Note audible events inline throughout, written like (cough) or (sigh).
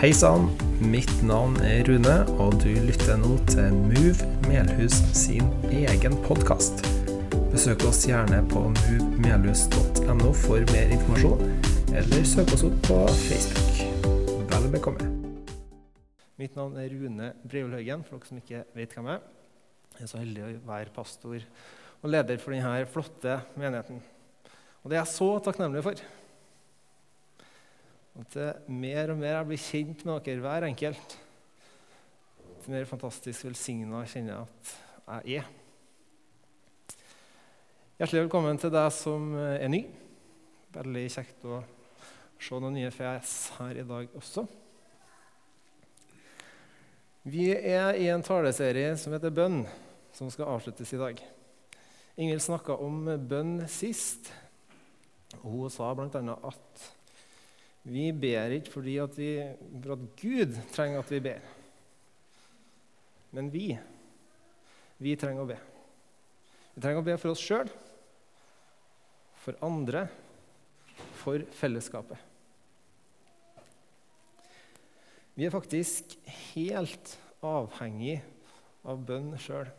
Hei sann, mitt navn er Rune, og du lytter nå til Move Melhus sin egen podkast. Besøk oss gjerne på movemelhus.no for mer informasjon, eller søk oss opp på Facebook. Vel bekomme. Mitt navn er Rune Breulhaugen, for dere som ikke vet hvem jeg er. Jeg er så heldig å være pastor og leder for denne flotte menigheten. Og det er jeg så takknemlig for. At det mer og mer jeg blir kjent med dere, hver enkelt, til mer fantastisk velsigna kjenner jeg at jeg er. Hjertelig velkommen til deg som er ny. Veldig kjekt å se noen nye fjes her i dag også. Vi er i en taleserie som heter Bønn, som skal avsluttes i dag. Ingvild snakka om bønn sist. og Hun sa bl.a. at vi ber ikke fordi at, vi, for at Gud trenger at vi ber. Men vi, vi trenger å be. Vi trenger å be for oss sjøl, for andre, for fellesskapet. Vi er faktisk helt avhengig av bønn sjøl.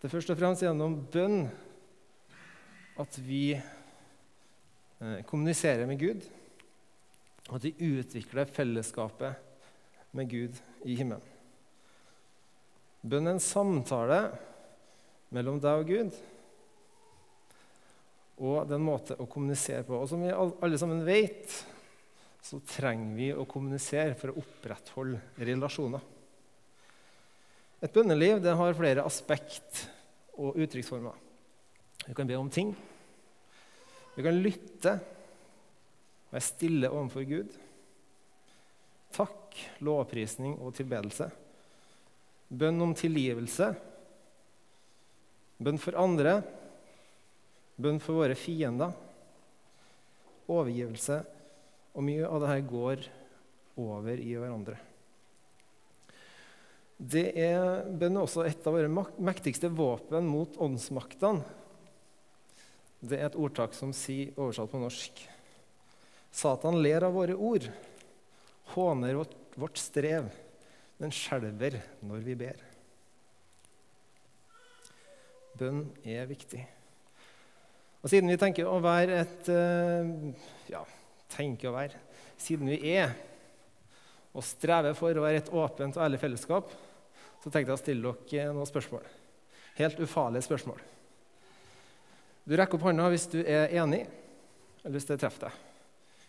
Det er først og fremst gjennom bønn at vi kommuniserer med Gud, og at de utvikler fellesskapet med Gud i himmelen. Bønn er en samtale mellom deg og Gud, og det er måte å kommunisere på. Og som vi alle sammen vet, så trenger vi å kommunisere for å opprettholde relasjoner. Et bønneliv det har flere aspekt og uttrykksformer. Vi kan be om ting. Vi kan lytte, være stille overfor Gud. Takk, lovprisning og tilbedelse. Bønn om tilgivelse. Bønn for andre. Bønn for våre fiender. Overgivelse og mye av dette går over i hverandre. Det er bønn også et av våre mektigste våpen mot åndsmaktene. Det er et ordtak som sier, oversatt på norsk Satan ler av våre ord, håner vårt, vårt strev, men skjelver når vi ber. Bønn er viktig. Og Siden vi tenker å være et eh, ja, tenker å være. Siden vi er og strever for å være et åpent og ærlig fellesskap, så tenkte jeg å stille dere noen spørsmål. Helt ufarlige spørsmål. Du rekker opp hånda hvis du er enig, eller hvis det treffer deg.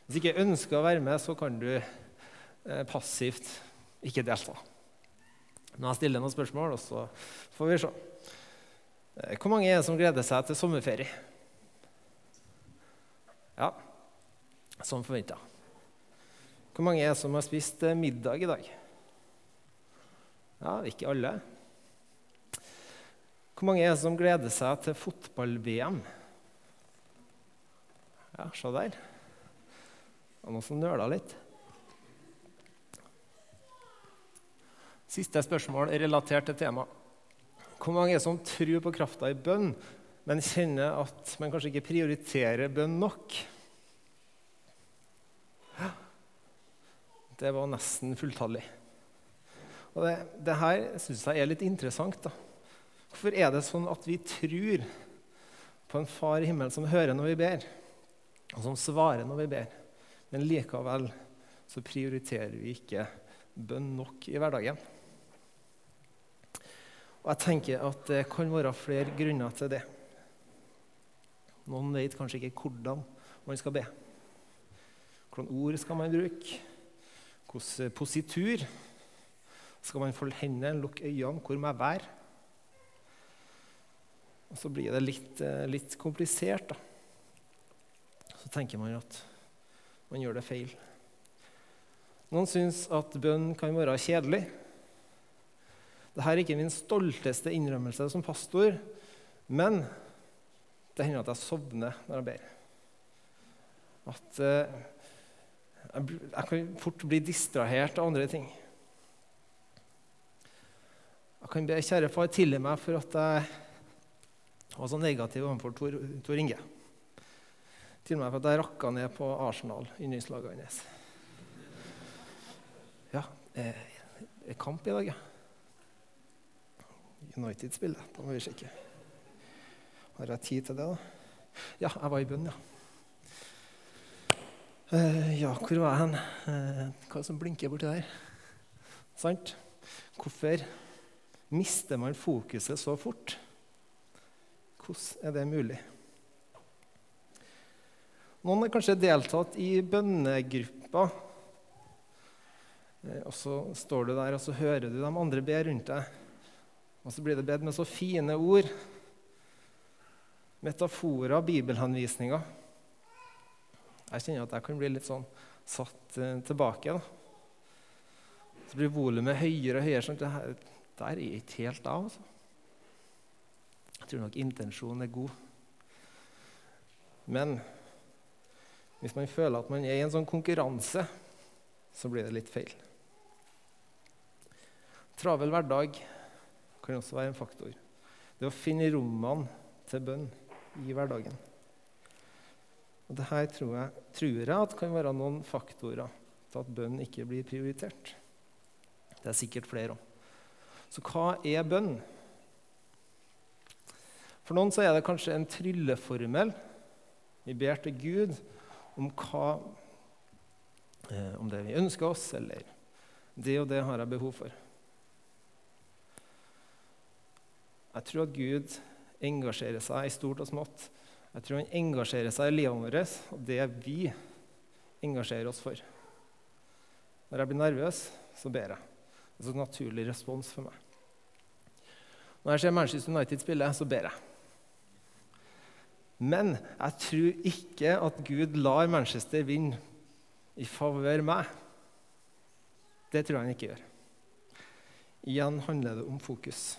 Hvis du ikke ønsker å være med, så kan du eh, passivt ikke delta. Nå jeg stiller noen spørsmål, og så får vi se. Eh, hvor mange er det som gleder seg til sommerferie? Ja, som forventa. Hvor mange er det som har spist eh, middag i dag? Ja, ikke alle. Hvor mange er det som gleder seg til fotball-VM? Ja, se der. Det var noen som nøla litt. Siste spørsmål relatert til temaet. Hvor mange er det som tror på krafta i bønn, men kjenner at man kanskje ikke prioriterer bønn nok? Det var nesten fulltallig. Og det, det her syns jeg er litt interessant. da. Hvorfor er det sånn at vi tror på en far i himmelen som hører når vi ber, og som svarer når vi ber, men likevel så prioriterer vi ikke bønn nok i hverdagen? Og jeg tenker at det kan være flere grunner til det. Noen vet kanskje ikke hvordan man skal be. Hvilke ord skal man bruke? Hvilken positur? Skal man folde hendene, lukke øynene? Hvor må jeg være? Og Så blir det litt, eh, litt komplisert. da. Så tenker man at man gjør det feil. Noen syns at bønn kan være kjedelig. Dette er ikke min stolteste innrømmelse som pastor, men det hender at jeg sovner når jeg ber. At jeg, jeg kan fort bli distrahert av andre ting. Jeg kan be kjære far tilgi meg for at jeg var så negativ overfor Tor, Tor Inge. Til og med for at jeg rakka ned på Arsenal, yndlingslaget hans. Ja, er kamp i dag, ja? United spiller. Da må vi sjekke. Har jeg tid til det, da? Ja, jeg var i bønn, ja. Uh, ja, hvor var jeg hen? Uh, hva som blinker borti der? Sant? Hvorfor mister man fokuset så fort? Hvordan er det mulig? Noen har kanskje deltatt i bønnegrupper. Uh, og så står du der og så hører du de andre be rundt deg. Og så blir det bedt med så fine ord. Metaforer, bibelhenvisninger. Jeg kjenner at jeg kan bli litt sånn satt uh, tilbake. Da. Så blir volumet høyere og høyere. sånn det her, Der er ikke helt av. Altså. Jeg tror nok intensjonen er god. Men hvis man føler at man er i en sånn konkurranse, så blir det litt feil. Travel hverdag kan også være en faktor. Det å finne rommene til bønn i hverdagen. Og det her tror jeg, tror jeg at kan være noen faktorer til at bønn ikke blir prioritert. Det er sikkert flere òg. Så hva er bønn? For noen så er det kanskje en trylleformel. Vi ber til Gud om hva eh, Om det vi ønsker oss, eller det og det har jeg behov for. Jeg tror at Gud engasjerer seg i stort og smått jeg tror han engasjerer seg i livet vårt, og det vi engasjerer oss for. Når jeg blir nervøs, så ber jeg. Det er en naturlig respons for meg. Når jeg ser Manchester United spille, så ber jeg. Men jeg tror ikke at Gud lar Manchester vinne i favør meg. Det tror jeg han ikke gjør. Igjen handler det om fokus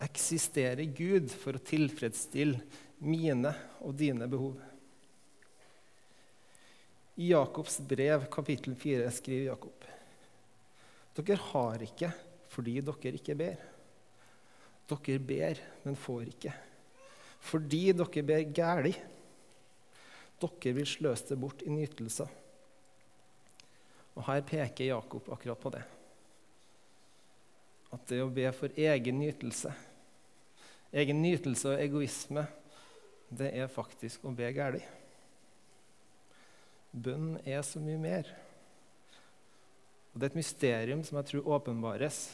eksisterer Gud for å tilfredsstille mine og dine behov. I Jakobs brev, kapittel 4, skriver Jakob.: Dere har ikke fordi dere ikke ber. Dere ber, men får ikke. Fordi dere ber gæli. Dere vil sløse det bort i nytelser. Og Her peker Jakob akkurat på det. At det å be for egen nytelse Egen nytelse og egoisme, det er faktisk å be galt. Bønn er så mye mer. Og Det er et mysterium som jeg tror åpenbares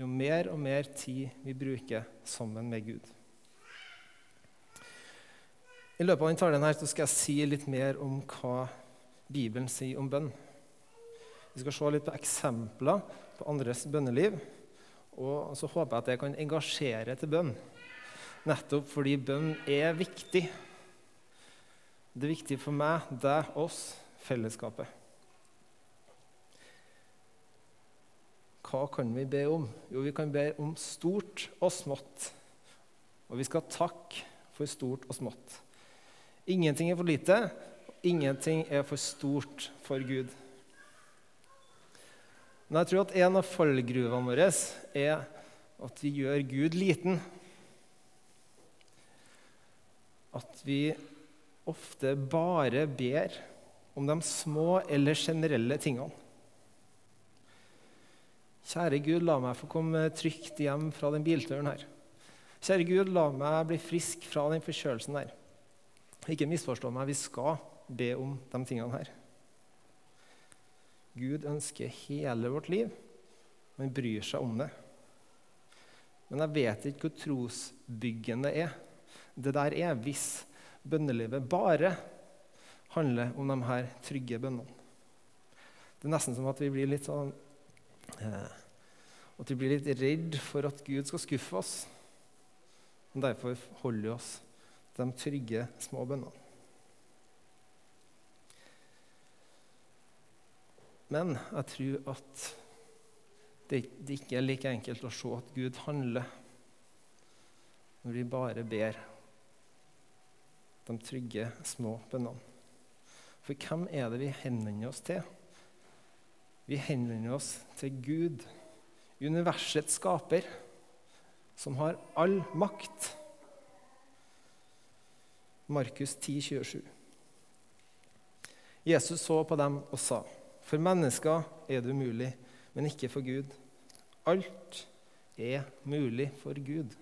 jo mer og mer tid vi bruker sammen med Gud. I løpet av denne talen her skal jeg si litt mer om hva Bibelen sier om bønn. Vi skal se litt på eksempler på andres bønneliv. Og så håper jeg at det kan engasjere til bønn. Nettopp fordi bønn er viktig. Det er viktig for meg, deg, oss, fellesskapet. Hva kan vi be om? Jo, vi kan be om stort og smått. Og vi skal takke for stort og smått. Ingenting er for lite, ingenting er for stort for Gud. Men jeg tror at en av fallgruvene våre er at vi gjør Gud liten at vi ofte bare ber om de små eller generelle tingene. Kjære Gud, la meg få komme trygt hjem fra den bilturen her. Kjære Gud, la meg bli frisk fra den forkjølelsen der. Ikke misforstå meg, vi skal be om de tingene her. Gud ønsker hele vårt liv, han bryr seg om det. Men jeg vet ikke hvor trosbyggende er det der er hvis bønnelivet bare handler om de her trygge bønnene. Det er nesten som at vi blir litt sånn eh, At vi blir litt redd for at Gud skal skuffe oss. Og derfor holder vi oss de trygge, små bønnene. Men jeg tror at det, det ikke er like enkelt å se at Gud handler når vi bare ber de trygge, små bønnene. For hvem er det vi henvender oss til? Vi henvender oss til Gud, universets skaper, som har all makt. Markus 10, 27. Jesus så på dem og sa, For mennesker er det umulig, men ikke for Gud. Alt er mulig for Gud.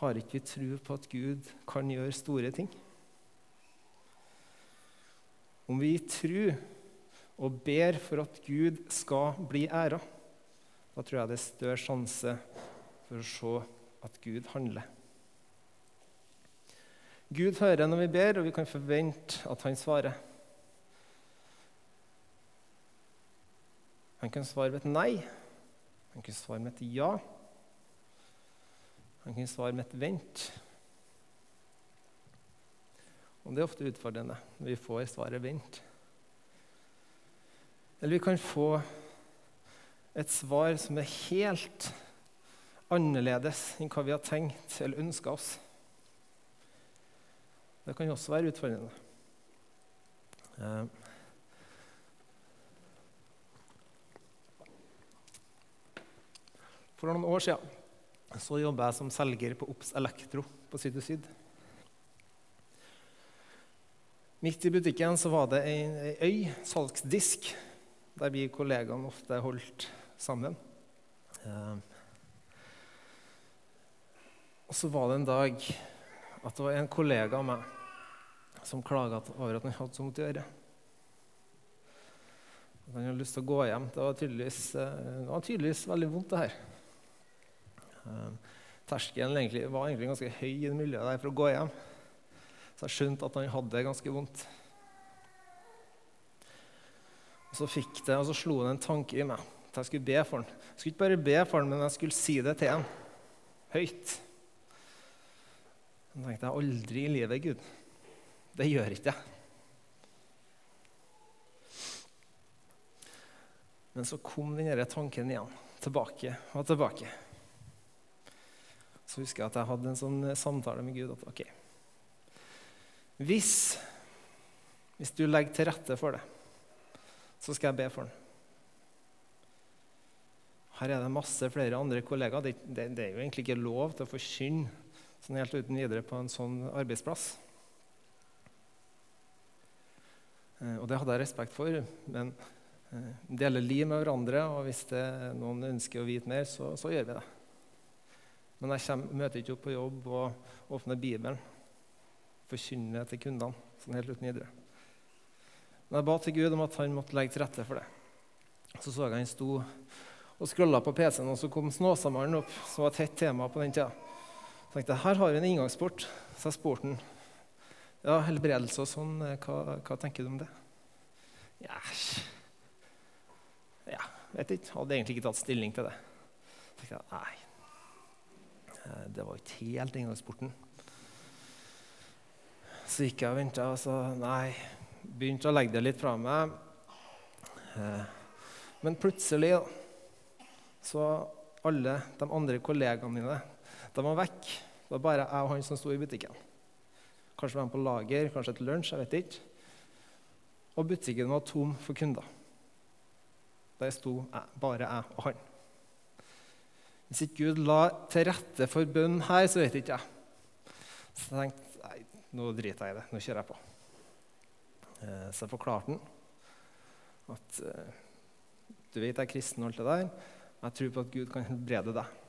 Har ikke vi tro på at Gud kan gjøre store ting? Om vi tror og ber for at Gud skal bli æra, da tror jeg det er større sjanse for å se at Gud handler. Gud hører når vi ber, og vi kan forvente at han svarer. Han kan svare med et nei. Han kan svare med et ja. Han kan svare med et vent. Og det er ofte utfordrende når vi får svaret 'vent'. Eller vi kan få et svar som er helt annerledes enn hva vi har tenkt eller ønska oss. Det kan også være utfordrende. Eh, For noen år siden så jobba jeg som selger på Ops Elektro på Syd og Syd. Midt i butikken så var det ei, øy, salgsdisk, der vi kollegaene ofte holdt sammen. Eh, og så var det en dag at det var en kollega av meg som klaga over at han hadde så vondt i øret. At han hadde lyst til å gå hjem. Det var tydeligvis, eh, det var tydeligvis veldig vondt, det her. Eh, terskelen egentlig, var egentlig ganske høy i det miljøet der for å gå hjem. Så jeg skjønte at han hadde det ganske vondt. Og så fikk det, og så slo det en tanke i meg at jeg skulle be for han. Jeg skulle ikke bare be for han, men jeg skulle si det til han. Høyt. Så tenkte jeg aldri i livet, Gud. Det gjør ikke jeg. Men så kom denne tanken igjen. Tilbake og tilbake. Så husker jeg at jeg hadde en sånn samtale med Gud. at ok, hvis, hvis du legger til rette for det, så skal jeg be for den. Her er det masse flere andre kollegaer. Det, det, det er jo egentlig ikke lov til å forkynne sånn helt uten videre på en sånn arbeidsplass. Eh, og det hadde jeg respekt for, men eh, deler liv med hverandre, og hvis det, noen ønsker å vite mer, så, så gjør vi det. Men jeg kommer, møter ikke opp på jobb og åpner Bibelen, forkynner til kundene sånn helt uten videre. Men jeg ba til Gud om at han måtte legge til rette for det. Så så jeg han sto og scrolla på PC-en, og så kom Snåsamannen opp, som var et hett tema på den tida. Så tenkte her har vi en inngangsport. Så jeg spurte han ja, helbredelse og sånn, eh, hva, hva, tenker du om det? Ja, ja vet ikke. Hadde egentlig ikke tatt stilling til det. Så tenkte jeg, nei, eh, det var ikke helt inngangsporten. Så gikk jeg og venta, og så nei, begynte å legge det litt fra meg. Eh, men plutselig så alle de andre kollegaene mine de var vekk. Det var bare jeg og han som sto i butikken. Kanskje var han på lager, kanskje et lunsj, jeg vet ikke. Og butikken var tom for kunder. Der sto jeg, bare jeg og han. Hvis ikke Gud la til rette for bønn her, så vet ikke jeg. Så jeg tenkte nei, nå driter jeg i det. Nå kjører jeg på. Eh, så jeg forklarte han at eh, du vet jeg er kristen og alt det der. Jeg tror på at Gud kan helbrede deg.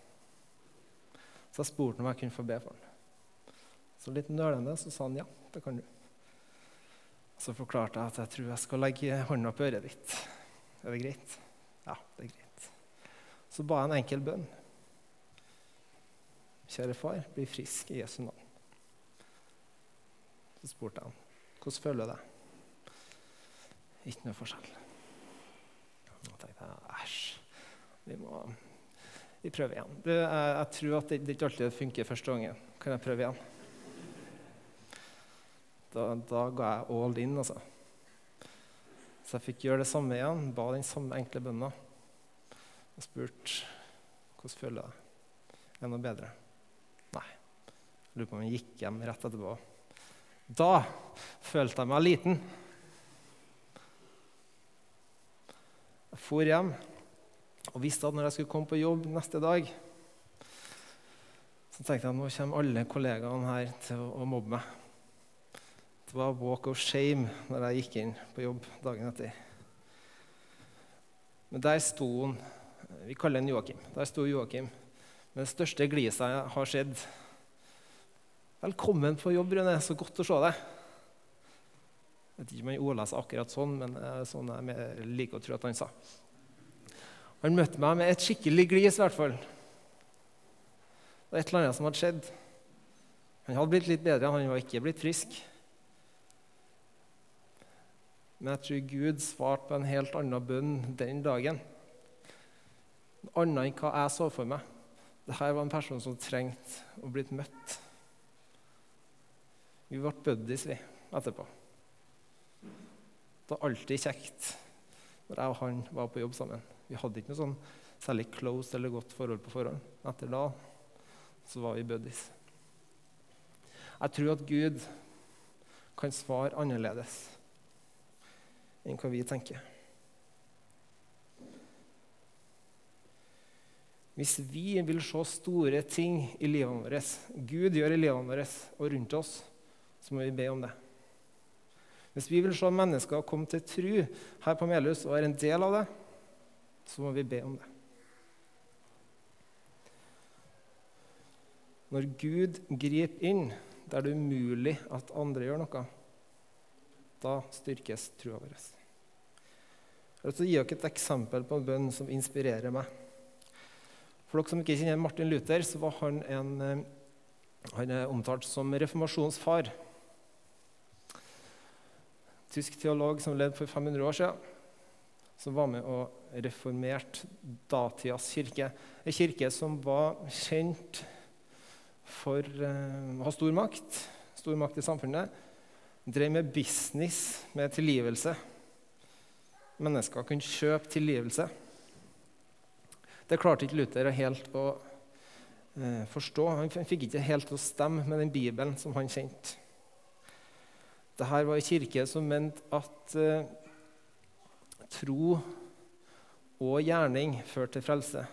Så jeg spurte om jeg kunne få be for han. Så litt nølende så sa han ja, det kan du. Så forklarte jeg at jeg tror jeg skal legge hånda på øret ditt. Er det greit? Ja, det er greit. Så ba jeg en enkel bønn. Kjære far, bli frisk i Jesu navn. Så spurte jeg han, hvordan føler du deg? Ikke noe forskjell. Da tenkte jeg æsj, vi må vi prøver igjen. Du, jeg, jeg, tror at det, det ikke alltid funker første gangen. Kan jeg prøve igjen? Da, da ga jeg all in, altså. Så jeg fikk gjøre det samme igjen. Ba den samme enkle bønna. Og spurte hvordan føler jeg deg. Er det noe bedre? Nei. Jeg lurer på om jeg gikk hjem rett etterpå. Da følte jeg meg liten. Jeg for hjem og visste at når jeg skulle komme på jobb neste dag, så tenkte jeg at nå kommer alle kollegaene her til å mobbe meg. Det var walk of shame når jeg gikk inn på jobb dagen etter. Men der sto han. Vi kaller han Joakim. Der sto Joakim med det største gliset jeg har sett. Velkommen på jobb, Rune. Så godt å se deg. Jeg vet ikke om han ordla seg akkurat sånn, men er sånn jeg liker å tro at han sa. Han møtte meg med et skikkelig glis, i hvert fall. Det var et eller annet som hadde skjedd. Han hadde blitt litt bedre, han var ikke blitt frisk. Men jeg tror Gud svarte på en helt annen bønn den dagen. Annet enn hva jeg så for meg. Dette var en person som trengte å bli møtt. Vi ble buddies vi, etterpå. Det var alltid kjekt når jeg og han var på jobb sammen. Vi hadde ikke noe sånn særlig close eller godt forhold på forhånd. Etter da så var vi buddies. Jeg tror at Gud kan svare annerledes enn hva vi tenker. Hvis vi vil se store ting i livet vårt, Gud gjør i livet vårt og rundt oss, så må vi be om det. Hvis vi vil se mennesker komme til tro her på Melhus og er en del av det, så må vi be om det. Når Gud griper inn der det er umulig at andre gjør noe, da styrkes trua vår. Jeg vil gi dere et eksempel på en bønn som inspirerer meg. For dere som ikke kjenner Martin Luther, så var han, en, eh, han er omtalt som reformasjonsfar. Tysk teolog som levde for 500 år siden, som var med og reformerte datidas kirke. En kirke som var kjent for uh, å ha stor makt, stor makt i samfunnet drev med business med tilgivelse. Mennesker kunne kjøpe tilgivelse. Det klarte ikke Luther helt å eh, forstå. Han fikk ikke helt å stemme med den Bibelen som han kjente. Dette var en kirke som mente at eh, tro og gjerning førte til frelse.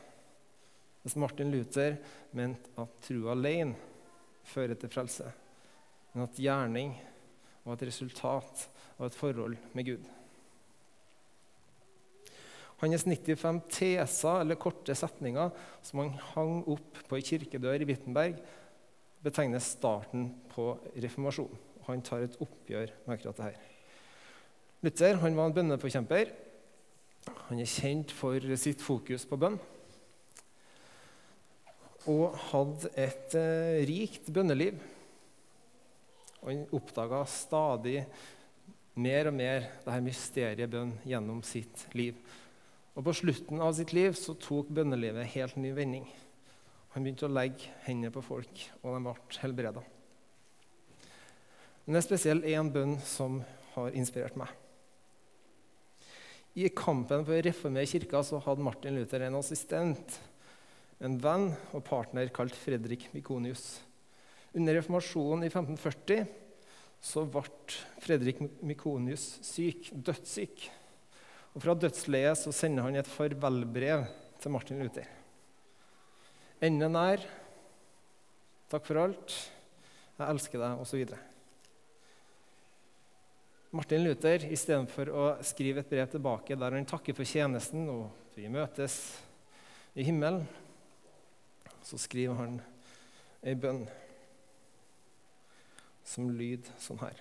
Mens Martin Luther mente at tro alene fører til frelse, men at gjerning var et resultat av et forhold med Gud. Hans 95 teser, eller korte setninger, som han hang opp på ei kirkedør i Wittenberg, betegner starten på reformasjonen. Han tar et oppgjør med akkurat dette. Luther han var en bønneforkjemper. Han er kjent for sitt fokus på bønn. Og hadde et eh, rikt bønneliv og han oppdaga stadig mer og mer det her mysteriet bønn gjennom sitt liv. Og På slutten av sitt liv så tok bønnelivet helt ny vending. Han begynte å legge hendene på folk, og de ble helbreda. Men det er spesielt én bønn som har inspirert meg. I kampen for å reformere kirka så hadde Martin Luther en assistent, en venn og partner kalt Fredrik Mikonius. Under reformasjonen i 1540 så ble Fredrik Mikonius syk, dødssyk. Og Fra dødsleiet så sender han et farvelbrev til Martin Luther. Enden nær. Takk for alt. Jeg elsker deg, osv. Martin Luther, istedenfor å skrive et brev tilbake der han takker for tjenesten og vi møtes i himmelen, så skriver han ei bønn som lyd sånn her.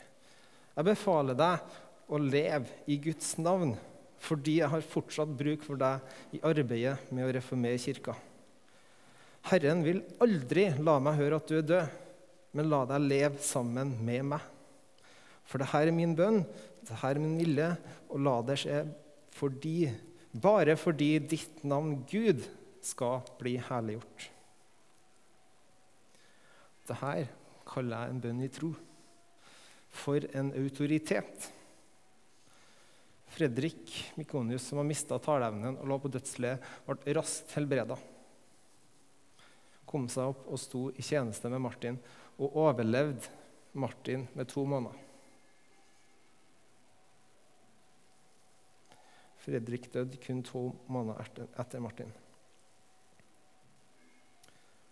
Jeg befaler deg å leve i Guds navn fordi jeg har fortsatt bruk for deg i arbeidet med å reformere kirka. Herren vil aldri la meg høre at du er død, men la deg leve sammen med meg. For det her er min bønn, det her er min vilje, og la det skje fordi, bare fordi ditt navn Gud skal bli herliggjort. Dette kaller jeg en bønn i tro. For en autoritet. Fredrik Mikonius, som har mista taleevnen og lå på dødsleiet, ble raskt helbreda. Kom seg opp og sto i tjeneste med Martin, og overlevde Martin med to måneder. Fredrik døde kun to måneder etter Martin.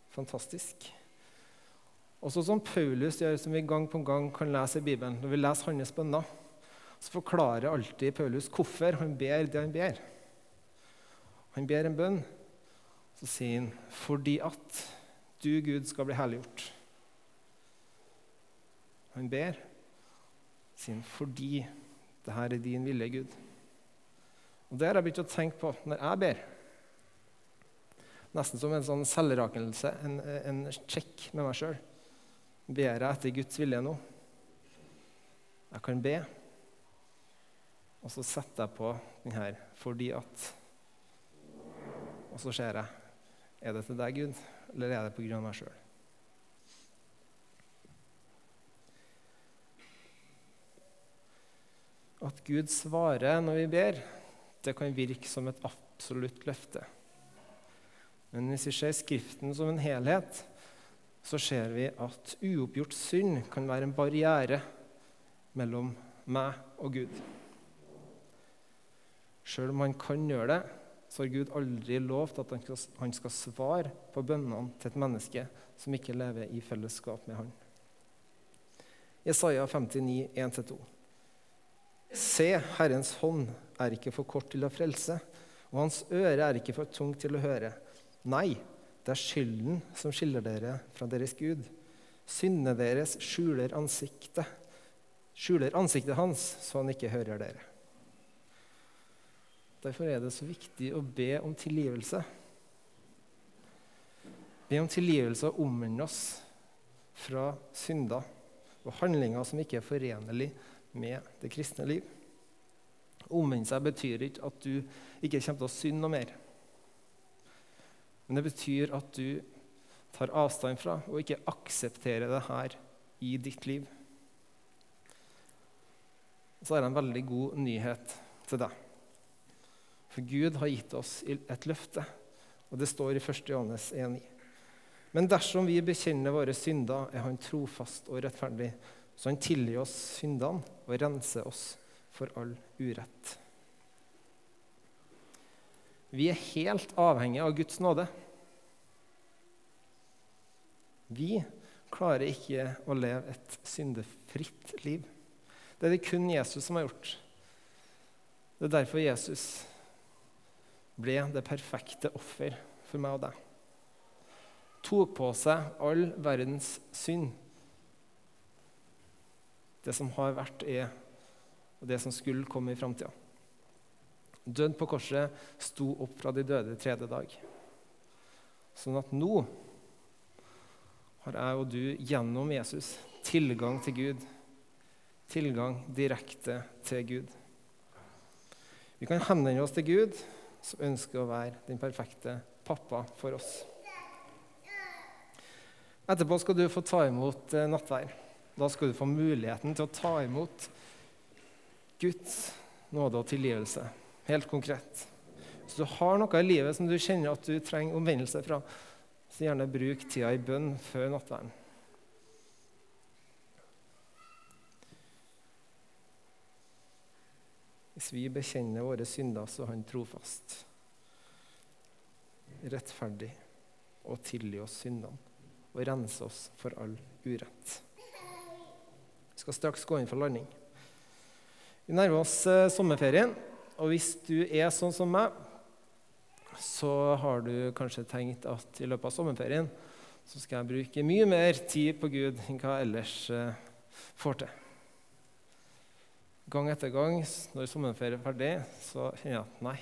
Fantastisk. Og så som Paulus gjør, som vi gang på gang kan lese i Bibelen, når vi leser hans bønner, så forklarer alltid Paulus hvorfor han ber det han ber. Han ber en bønn, så sier han 'fordi at du, Gud, skal bli helliggjort. Han ber, sier han 'fordi det her er din vilje, Gud'. Og Det har jeg begynt å tenke på når jeg ber. Nesten som en sånn selvrakelse, en, en sjekk med meg sjøl. Ber jeg etter Guds vilje nå? Jeg kan be, og så setter jeg på den her fordi at Og så ser jeg er det til deg, Gud, eller er det på grunn av meg sjøl? At Gud svarer når vi ber, det kan virke som et absolutt løfte. Men hvis vi ser Skriften som en helhet, så ser vi at uoppgjort synd kan være en barriere mellom meg og Gud. Sjøl om han kan gjøre det, så har Gud aldri lovt at han skal svare på bønnene til et menneske som ikke lever i fellesskap med han. Jesaja 59, 1-2. Se, Herrens hånd er ikke for kort til å frelse, og hans øre er ikke for tungt til å høre. Nei, det er skylden som skiller dere fra deres Gud. Syndene deres skjuler ansiktet, skjuler ansiktet hans, så han ikke hører dere. Derfor er det så viktig å be om tilgivelse. Be om tilgivelse og omvende oss fra synder og handlinger som ikke er forenlig med det kristne liv. Omvende seg betyr ikke at du ikke kommer til å synde noe mer. Men det betyr at du tar avstand fra og ikke aksepterer det her i ditt liv. Så har jeg en veldig god nyhet til deg. For Gud har gitt oss et løfte, og det står i 1. Johannes 1,9. Men dersom vi bekjenner våre synder, er Han trofast og rettferdig, så Han tilgir oss syndene og renser oss for all urett. Vi er helt avhengige av Guds nåde. Vi klarer ikke å leve et syndefritt liv. Det er det kun Jesus som har gjort. Det er derfor Jesus ble det perfekte offer for meg og deg. Tok på seg all verdens synd. Det som har vært, er, og det som skulle komme i framtida. Død på korset, sto opp fra de døde tredje dag. Sånn at nå har jeg og du gjennom Jesus tilgang til Gud. Tilgang direkte til Gud. Vi kan henvende oss til Gud, som ønsker å være den perfekte pappa for oss. Etterpå skal du få ta imot eh, nattvær. Da skal du få muligheten til å ta imot Guds nåde og tilgivelse helt konkret. Hvis du har noe i livet som du kjenner at du trenger omvendelse fra, så gjerne bruk tida i bønn før nattverden. Hvis vi bekjenner våre synder, så er Han trofast, rettferdig og tilgi oss syndene og rense oss for all urett. Vi skal straks gå inn for landing. Vi nærmer oss eh, sommerferien. Og hvis du er sånn som meg, så har du kanskje tenkt at i løpet av sommerferien så skal jeg bruke mye mer tid på Gud enn hva jeg ellers uh, får til. Gang etter gang når sommerferien er ferdig, så kjenner jeg at nei,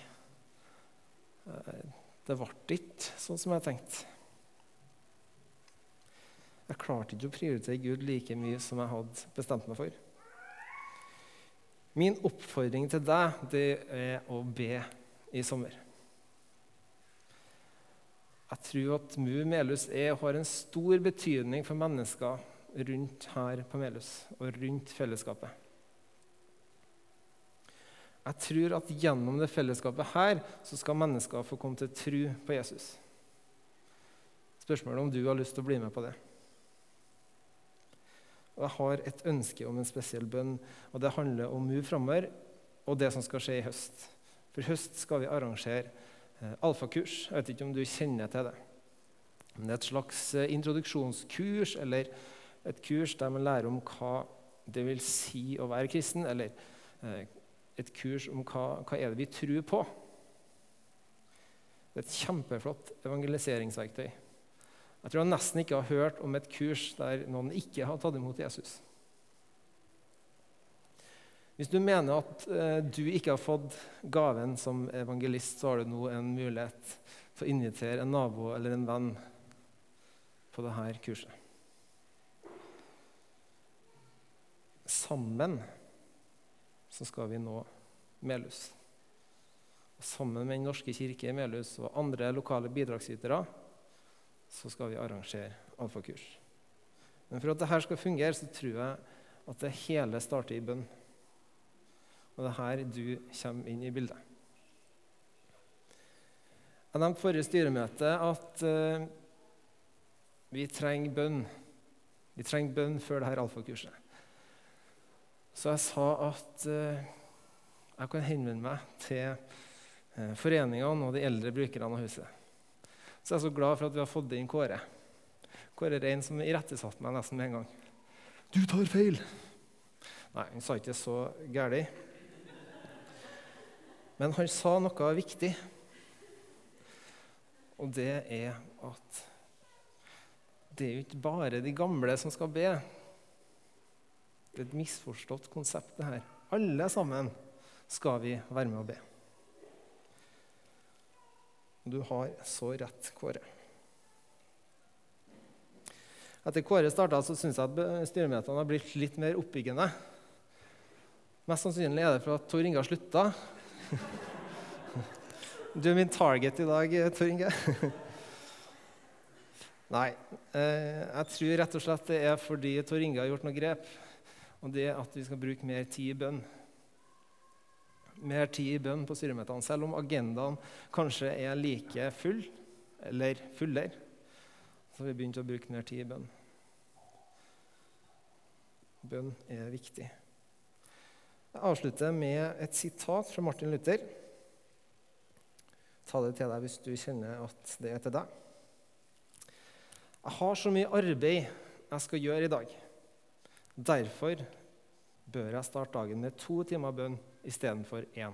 uh, det ble ikke sånn som jeg tenkte. Jeg klarte ikke å prioritere Gud like mye som jeg hadde bestemt meg for. Min oppfordring til deg det er å be i sommer. Jeg tror at MU Melhus er, har en stor betydning for mennesker rundt her på Melhus og rundt fellesskapet. Jeg tror at gjennom det fellesskapet her så skal mennesker få komme til tro på Jesus. Spørsmålet om du har lyst til å bli med på det. Og jeg har et ønske om en spesiell bønn, og det handler om Move framover og det som skal skje i høst. For i høst skal vi arrangere eh, alfakurs. Jeg vet ikke om du kjenner til det. Men Det er et slags eh, introduksjonskurs eller et kurs der man lærer om hva det vil si å være kristen, eller eh, et kurs om hva, hva er det vi tror på. Det er et kjempeflott evangeliseringsverktøy. Jeg tror jeg nesten ikke har hørt om et kurs der noen ikke har tatt imot Jesus. Hvis du mener at eh, du ikke har fått gaven som evangelist, så har du nå en mulighet til å invitere en nabo eller en venn på dette kurset. Sammen så skal vi nå Melhus. Sammen med Den norske kirke i Melhus og andre lokale bidragsytere så skal vi arrangere alfakurs. Men for at dette skal fungere, så tror jeg at det hele starter i bønn. Og det er her du kommer inn i bildet. Jeg nevnte forrige styremøte at uh, vi trenger bønn. Vi trenger bønn før dette alfakurset. Så jeg sa at uh, jeg kan henvende meg til uh, foreningene og de eldre brukerne av huset. Så jeg er så glad for at vi har fått inn Kåre. Kåre Rein som irettesatte meg nesten med en gang. 'Du tar feil!' Nei, han sa ikke så galt. Men han sa noe viktig, og det er at det er jo ikke bare de gamle som skal be. Det er et misforstått konsept, det her. Alle sammen skal vi være med å be. Du har så rett, Kåre. Etter Kåre starta, syns jeg at styremøtene har blitt litt mer oppbyggende. Mest sannsynlig er det for at Tor Inge har slutta. (laughs) Du er min target i dag, Tor Inge. (laughs) Nei. Eh, jeg tror rett og slett det er fordi Tor Inge har gjort noen grep. Og det at vi skal bruke mer tid i bønn. Mer tid i bønn på styremøtene. Selv om agendaen kanskje er like full, eller fullere, så har vi begynt å bruke mer tid i bønn. Bønn er viktig. Jeg avslutter med et sitat fra Martin Luther. Ta det til deg hvis du kjenner at det er til deg. Jeg har så mye arbeid jeg skal gjøre i dag. Derfor bør jeg starte dagen med to timer bønn istedenfor én.